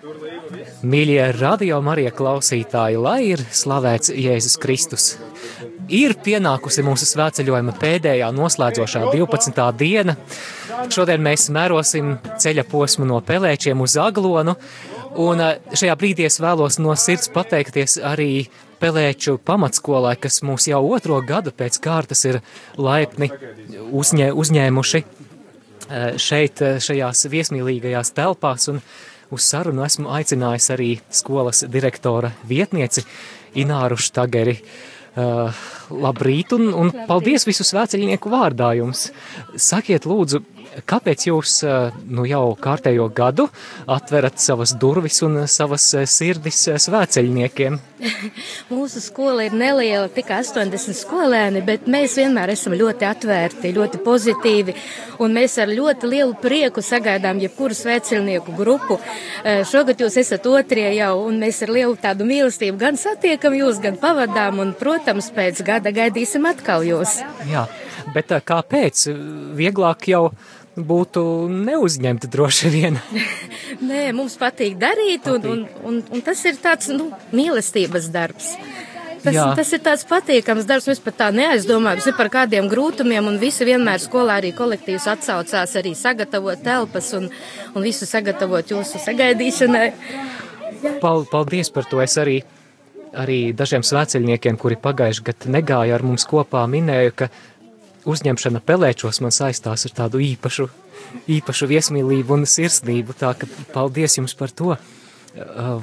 Mīļie radio Marija klausītāji, lai ir slavēts Jēzus Kristus. Ir pienākusi mūsu svētceļojuma pēdējā noslēdzošā 12. diena. Šodien mēs mērosim ceļa posmu no Pelēčiem uz Aglonu, un eh, šajā brīdī es vēlos no sirds pateikties arī Pelēču pamatskolai, kas mūs jau otro gadu pēc kārtas ir laipni uzņē, uzņēmuši eh, šeit, eh, šajās viesmīlīgajās telpās, un uz sarunu esmu aicinājis arī skolas direktora vietnieci Ināru Štageri. Uh, labrīt un, un paldies visu svēceļnieku vārdā jums. Sakiet lūdzu, Kāpēc jūs nu, jau kārtējo gadu atverat savas durvis un savas sirdis svēceļniekiem? Mūsu skola ir neliela, tikai 80 skolēni, bet mēs vienmēr esam ļoti atvērti, ļoti pozitīvi, un mēs ar ļoti lielu prieku sagaidām jebkuru svēceļnieku grupu. Šogad jūs esat otrie jau, un mēs ar lielu tādu mīlestību gan satiekam jūs, gan pavadām, un, protams, pēc gada gaidīsim atkal jūs. Jā, bet kāpēc? Vieglāk jau būtu neuzņemti droši vien. Nē, mums patīk darīt. Un, un, un, un tas ir tāds nu, mīlestības darbs. Tas, Jā. tas ir tāds patīkams darbs, mēs pat tā neaizdomājamies par kādiem grūtumiem, un visi vienmēr skolā arī kolektīvs atsaucās arī sagatavot telpas un, un visu sagatavot jūsu sagaidīšanai. Paldies par to! Es arī, arī dažiem svēceļniekiem, kuri pagājuši gadu negāja ar mums kopā, minēju, ka uzņemšana pelēčos man saistās ar tādu īpašu, īpašu viesmīlību un sirsnību, tā ka paldies jums par to. Uh,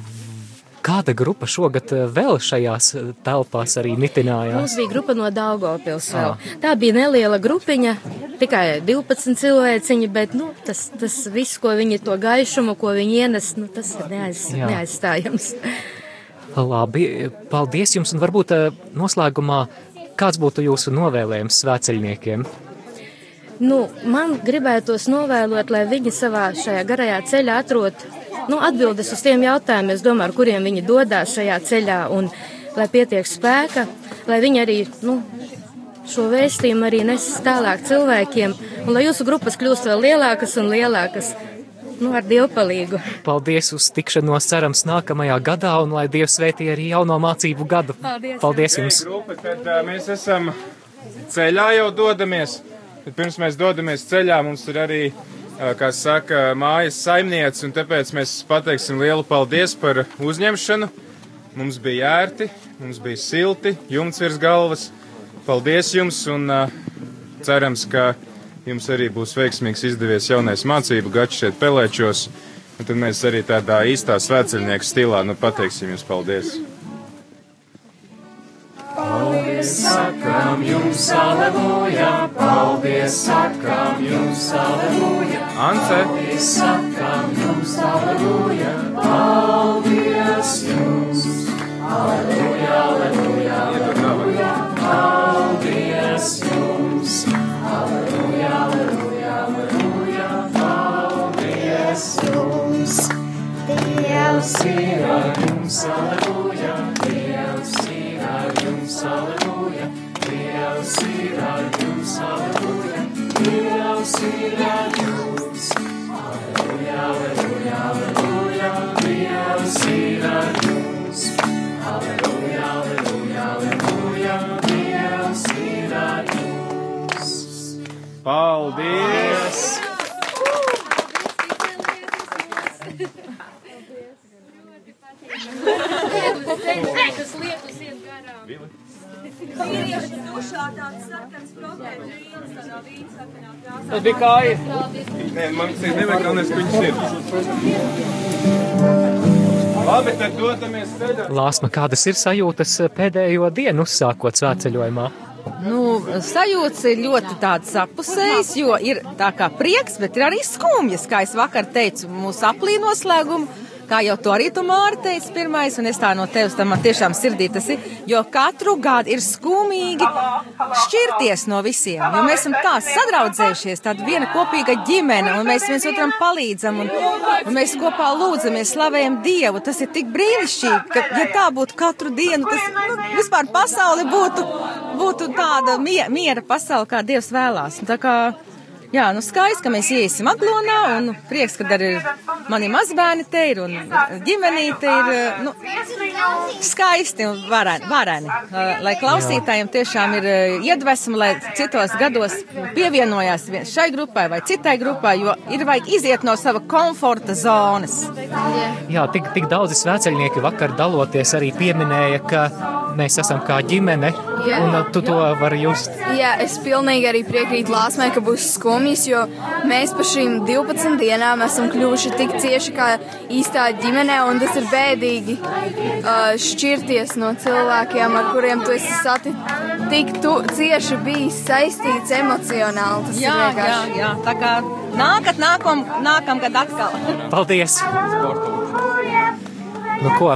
kāda grupa šogad uh, vēl šajās uh, telpās arī nitinājās? Mums bija grupa no Daugavpils vēl. Ah. Tā bija neliela grupiņa, tikai 12 cilvēciņi, bet, nu, tas, tas viss, ko viņi to gaišumu, ko viņi ienes, nu, tas ir neaiz, Jā. neaizstājams. Labi, paldies jums un varbūt noslēgumā Kāds būtu jūsu novēlējums svēceļniekiem? Nu, man gribētos novēlot, lai viņi savā šajā garajā ceļā atrod nu, atbildes uz tiem jautājumiem, domāju, ar kuriem viņi dodas šajā ceļā, un lai pietiek spēka, lai viņi arī nu, šo vēstījumu arī nes tālāk cilvēkiem, un lai jūsu grupas kļūst vēl lielākas un lielākas nu, ar dievpalīgu. Paldies uz tikšanos cerams nākamajā gadā un lai Dievs svētī arī jauno mācību gadu. Paldies, Paldies jums! Grupa, tad, uh, mēs esam ceļā jau dodamies. Tad pirms mēs dodamies ceļā, mums ir arī, uh, kā saka, mājas saimniece, un tāpēc mēs pateiksim lielu paldies par uzņemšanu. Mums bija ērti, mums bija silti, jumts virs galvas. Paldies jums un uh, cerams, ka jums arī būs veiksmīgs izdevies jaunais mācību gads šeit pelēčos. Un tad mēs arī tādā īstā svētceļnieku stilā nu, pateiksim jums paldies. Paldies, sakām jums, aleluja, paldies, sakām jums, aleluja. Ance. Paldies, sakām jums, aleluja, paldies jums. Aleluja, aleluja, aleluja, jums, aleluja, Dievs ir ar jums, aleluja, Dievs ir ar jums, aleluja, Dievs ir ar jums. Aleluja, aleluja, aleluja, Dievs ir ar jums. Aleluja, aleluja, aleluja, Dievs ir ar jums. Paldies! Tas bija kāja. Nē, man ir nevajag, galvenais, ka viņš ir. Labi, tad dodamies ceļā. Lāsma, kādas ir sajūtas pēdējo dienu uzsākot svētceļojumā? Nu, sajūta ir ļoti tāds apusējs, jo ir tā kā prieks, bet ir arī skumjas, kā es vakar teicu, mūsu aplī noslēgumu. Kā jau to arī tu Māri teici pirmais, un es tā no tevis tam man tiešām sirdī tas ir, jo katru gadu ir skumīgi šķirties no visiem, jo mēs esam tā sadraudzējušies, tāda viena kopīga ģimene, un mēs viens otram palīdzam, un, un mēs kopā lūdzamies, slavējam Dievu. Tas ir tik brīnišķīgi, ka, ja tā būtu katru dienu, tas nu, vispār pasauli būtu, būtu tāda miera pasaule, kā Dievs vēlās. Un tā kā Jā, nu skaisti, ka mēs iesim aglonā un prieks, ka arī mani mazbērni te ir un ģimenīte ir, nu, skaisti un vareni, vareni. Lai klausītājiem tiešām ir iedvesma, lai citos gados pievienojās šai grupai vai citai grupai, jo ir vajag iziet no sava komforta zonas. Jā, tik, tik daudzi svēceļnieki vakar daloties arī pieminēja, ka mēs esam kā ģimene, Jā. un tu to vari just. Jā, es pilnīgi arī piekrītu Lāsmai, ka būs skumjas, jo mēs pa šīm 12 dienām esam kļuvuši tik cieši kā īstā ģimene, un tas ir bēdīgi uh, šķirties no cilvēkiem, ar kuriem tu esi sati tik tu, cieši bijis saistīts emocionāli. Tas jā, jā, jā, tā kā nākat nākam, nākam, kad atkal. Paldies! Nu ko,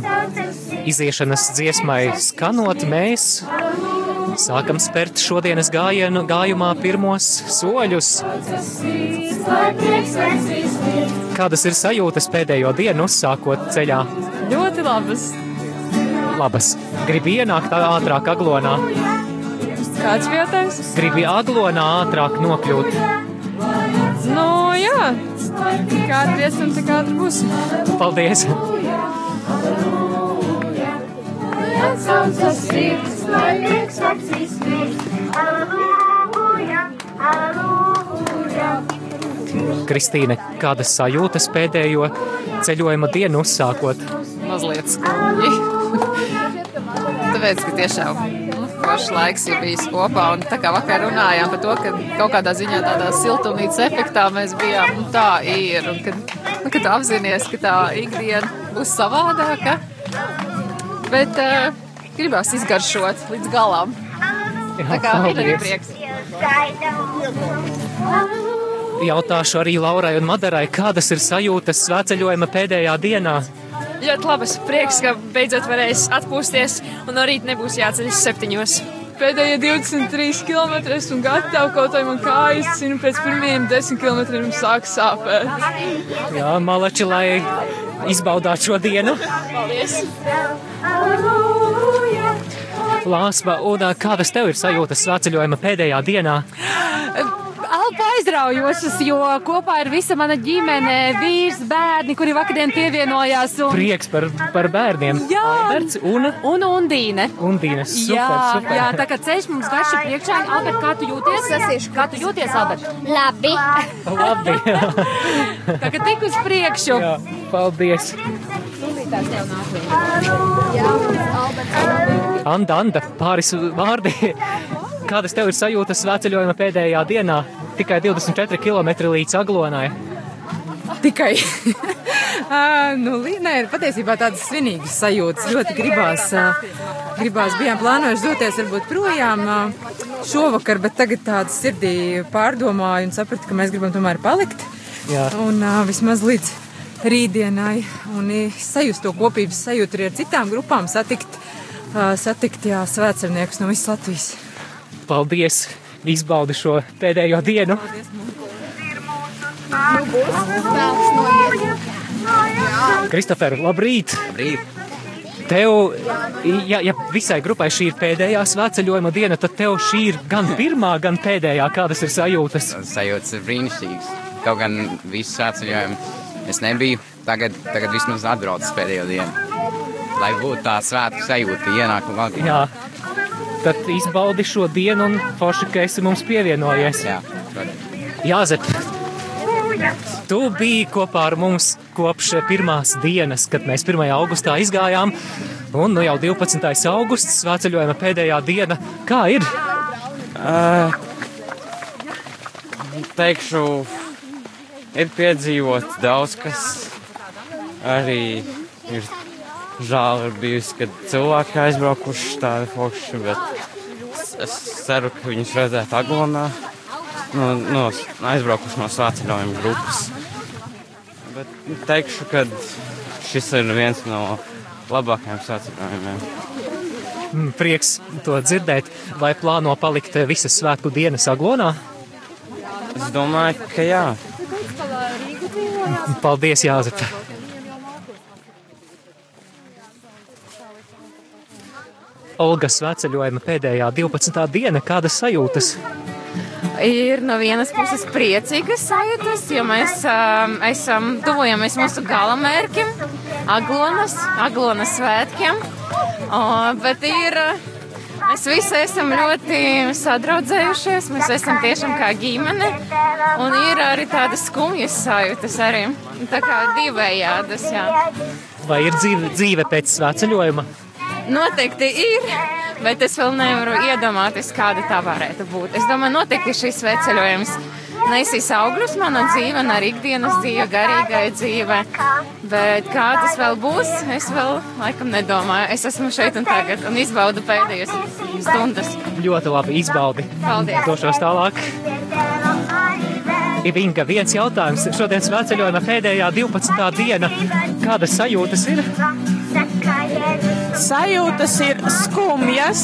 iziešanas dziesmai skanot, mēs sākam spērt šodienas gājienu, gājumā pirmos soļus. Kādas ir sajūtas pēdējo dienu uzsākot ceļā? Ļoti labas. Labas. Gribi ienākt ātrāk aglonā. Kāds vietējs? Gribi aglonā ātrāk nokļūt. Nu, jā. Kā iesim, tā kā būs. Paldies! Atsaucas sirds, lai prieks acīs mirst. Aleluja, aleluja. Kristīne, kādas sajūtas pēdējo ceļojuma dienu uzsākot? Mazliet skumji. Tāpēc, ka tiešām foršs laiks ir bijis kopā. Un tā kā vakar runājām par to, ka kaut kādā ziņā tādā siltumnīcas efektā mēs bijām, un tā ir. Un kad, nu, kad apzināties, ka tā ikdiena būs savādāka, bet uh, gribās izgaršot līdz galam. Jā, Tā kā ir arī prieks. Jautāšu arī Laurai un Madarai, kādas ir sajūtas svētceļojuma pēdējā dienā? Ļoti labas, prieks, ka beidzot varēs atpūsties un no rīta nebūs jāceļas septiņos. Pēdējie 23 km un gatavi kaut vai man kājas, zinu, pēc pirmajiem 10 km sāk sāpēt. Jā, malači, lai izbaudāt šo dienu. Paldies! Lāsma, un kādas tev ir sajūtas svētceļojuma pēdējā dienā? Alpa aizraujošas, jo kopā ir visa mana ģimene, vīrs, bērni, kuri vakardien pievienojās. Un... Prieks par, par bērniem. Jā, Alberts un, un Undīne. Undīne, super, jā, super. jā, tā kā ceļš mums garš ir priekšā. Albert, kā tu jūties? Sasiešu, kā tu jūties, Albert? Labi. Labi. tā kā tik uz priekšu. Jā, paldies. Anda, Anda, pāris vārdi. Kādas tev ir sajūtas svētceļojuma pēdējā dienā? Tikai 24 km līdz Aglonai. Tikai. nu, nē, patiesībā tādas svinīgas sajūtas. Ļoti gribās, gribās bijām plānojuši doties varbūt projām šovakar, bet tagad tādas sirdī pārdomāju un sapratu, ka mēs gribam tomēr palikt. Jā. Un vismaz līdz rītdienai un sajust to kopības sajūtu arī ar citām grupām satikt, satikt jā, svētcerniekus no visas Latvijas. Paldies! Izbaudi šo pēdējo dienu. Kristofer, labrīt! labrīt. Tev, ja, ja visai grupai šī ir pēdējā svētceļojuma diena, tad tev šī ir gan pirmā, gan pēdējā. Kādas ir sajūtas? Sajūtas ir brīnišķīgas. Kaut gan visu svētceļojumu es nebiju, tagad, tagad vismaz atbraucu pēdējo dienu. Lai būtu tā svētku sajūta, ienākuma valgā. Jā, tad izbaudi šo dienu un forši, ka esi mums pievienojies. Jā, Jāzep, tu biji kopā ar mums kopš pirmās dienas, kad mēs 1. augustā izgājām, un nu jau 12. augusts, svētceļojuma pēdējā diena. Kā ir? Uh, teikšu, ir piedzīvots daudz kas arī ir žēl ir bijusi, kad cilvēki aizbraukuši tādi forši, bet es ceru, ka viņus redzēt aglomā, no, no, aizbraukuši no svētceļojuma grupas. Bet teikšu, ka šis ir viens no labākajiem svētceļojumiem. Prieks to dzirdēt. Vai plāno palikt visas svētku dienas aglonā? Es domāju, ka jā. Paldies, Jāzep! Olga svētceļojuma pēdējā 12. diena, kādas sajūtas? Ir no vienas puses priecīgas sajūtas, jo mēs um, esam tuvojamies mūsu galamērķim, Aglonas, Aglonas svētkiem. O, bet ir, mēs visi esam ļoti sadraudzējušies, mēs esam tiešām kā ģimene, un ir arī tādas skumjas sajūtas arī, tā kā divējādas, jā. Vai ir dzīve, dzīve pēc svētceļojuma? Noteikti ir, bet es vēl nevaru iedomāties, kāda tā varētu būt. Es domāju, noteikti šis veceļojums nesīs augļus manā dzīvē, arī ikdienas dzīve, garīgai dzīve. Bet kā tas vēl būs, es vēl laikam nedomāju. Es esmu šeit un tagad un izbaudu pēdējās stundas. Ļoti labi izbaudi. Paldies. Došos tālāk. Ivinga, viens jautājums. Šodien svētceļojuma pēdējā 12. diena. Kādas sajūtas ir? Sajūtas ir skumjas,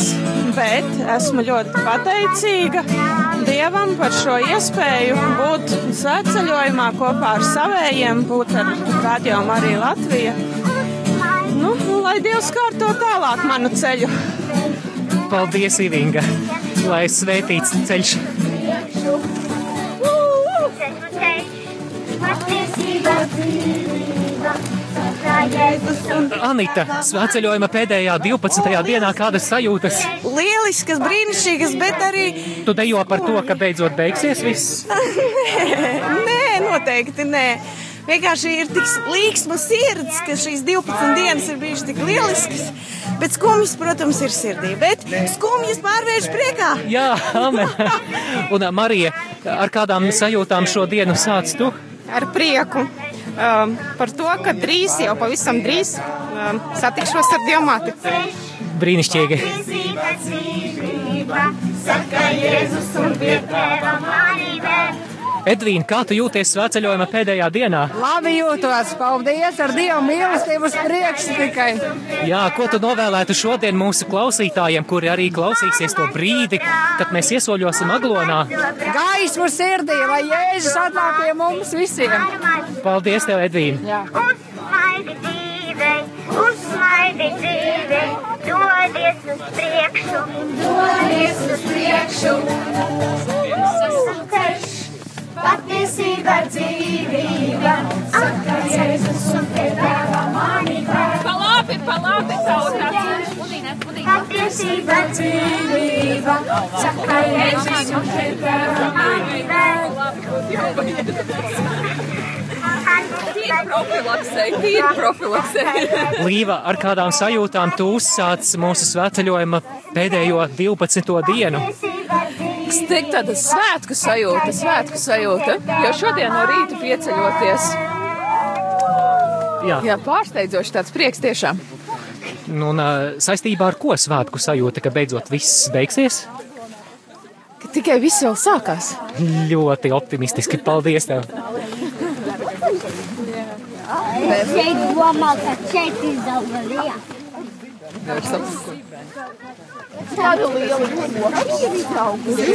bet esmu ļoti pateicīga Dievam par šo iespēju būt svētceļojumā kopā ar savējiem, būt ar Radio Mariju Latviju. Nu, lai Dievs kārto tālāk manu ceļu. Paldies, Ivinga, lai svētīts ceļš. Anita, svētceļojuma pēdējā 12. dienā kādas sajūtas? Lieliskas, brīnišķīgas, bet arī. Tu dejo par to, ka beidzot beigsies viss? nē, noteikti nē. Vienkārši ir tik līksma sirds, ka šīs 12 dienas ir bijušas tik lieliskas. Bet skumjas, protams, ir sirdī. Bet skumjas pārvērš priekā. Jā, amen. Un Marija, ar kādām sajūtām šo dienu sāc tu? Ar prieku um, par to, ka drīz, jau pavisam drīz, um, satikšos ar Dievmāti. Brīnišķīgi. Saka Jēzus un pie tēva Marīvē. Edvīna, kā tu jūties svētceļojuma pēdējā dienā? Labi jūtos, paldies ar Dievu mīlestību uz priekšu tikai. Jā, ko tu novēlētu šodien mūsu klausītājiem, kuri arī klausīsies to brīdi, kad mēs iesoļosim aglonā? Gaismu sirdī, lai Jēzus atnāk pie mums visiem. Paldies tev, Edvīna! Jā. Uzsmaidi dzīvei, uzsmaidi dzīvei, dodies uz priekšu, dodies uz priekšu. Ceļš, patiesība dzīvība, saka Jēzus un pie tēva manība. Palabi, palabi, tauta! Patiesība dzīvība, saka Jēzus un pie tēva manība. Tīri profilaksei, tīri profilaksei. Līva, ar kādām sajūtām tu uzsāc mūsu svētceļojuma pēdējo 12. dienu? Es teiktu, tāda svētku sajūta, svētku sajūta, jo šodien no rīta pieceļoties. Jā. Jā, pārsteidzoši tāds prieks tiešām. Nu, un, saistībā ar ko svētku sajūta, ka beidzot viss beigsies? Ka tikai viss vēl sākās. Ļoti optimistiski. Paldies! Tev. Šeit domā, ka šeit saprast. Tāda liela izaugusi.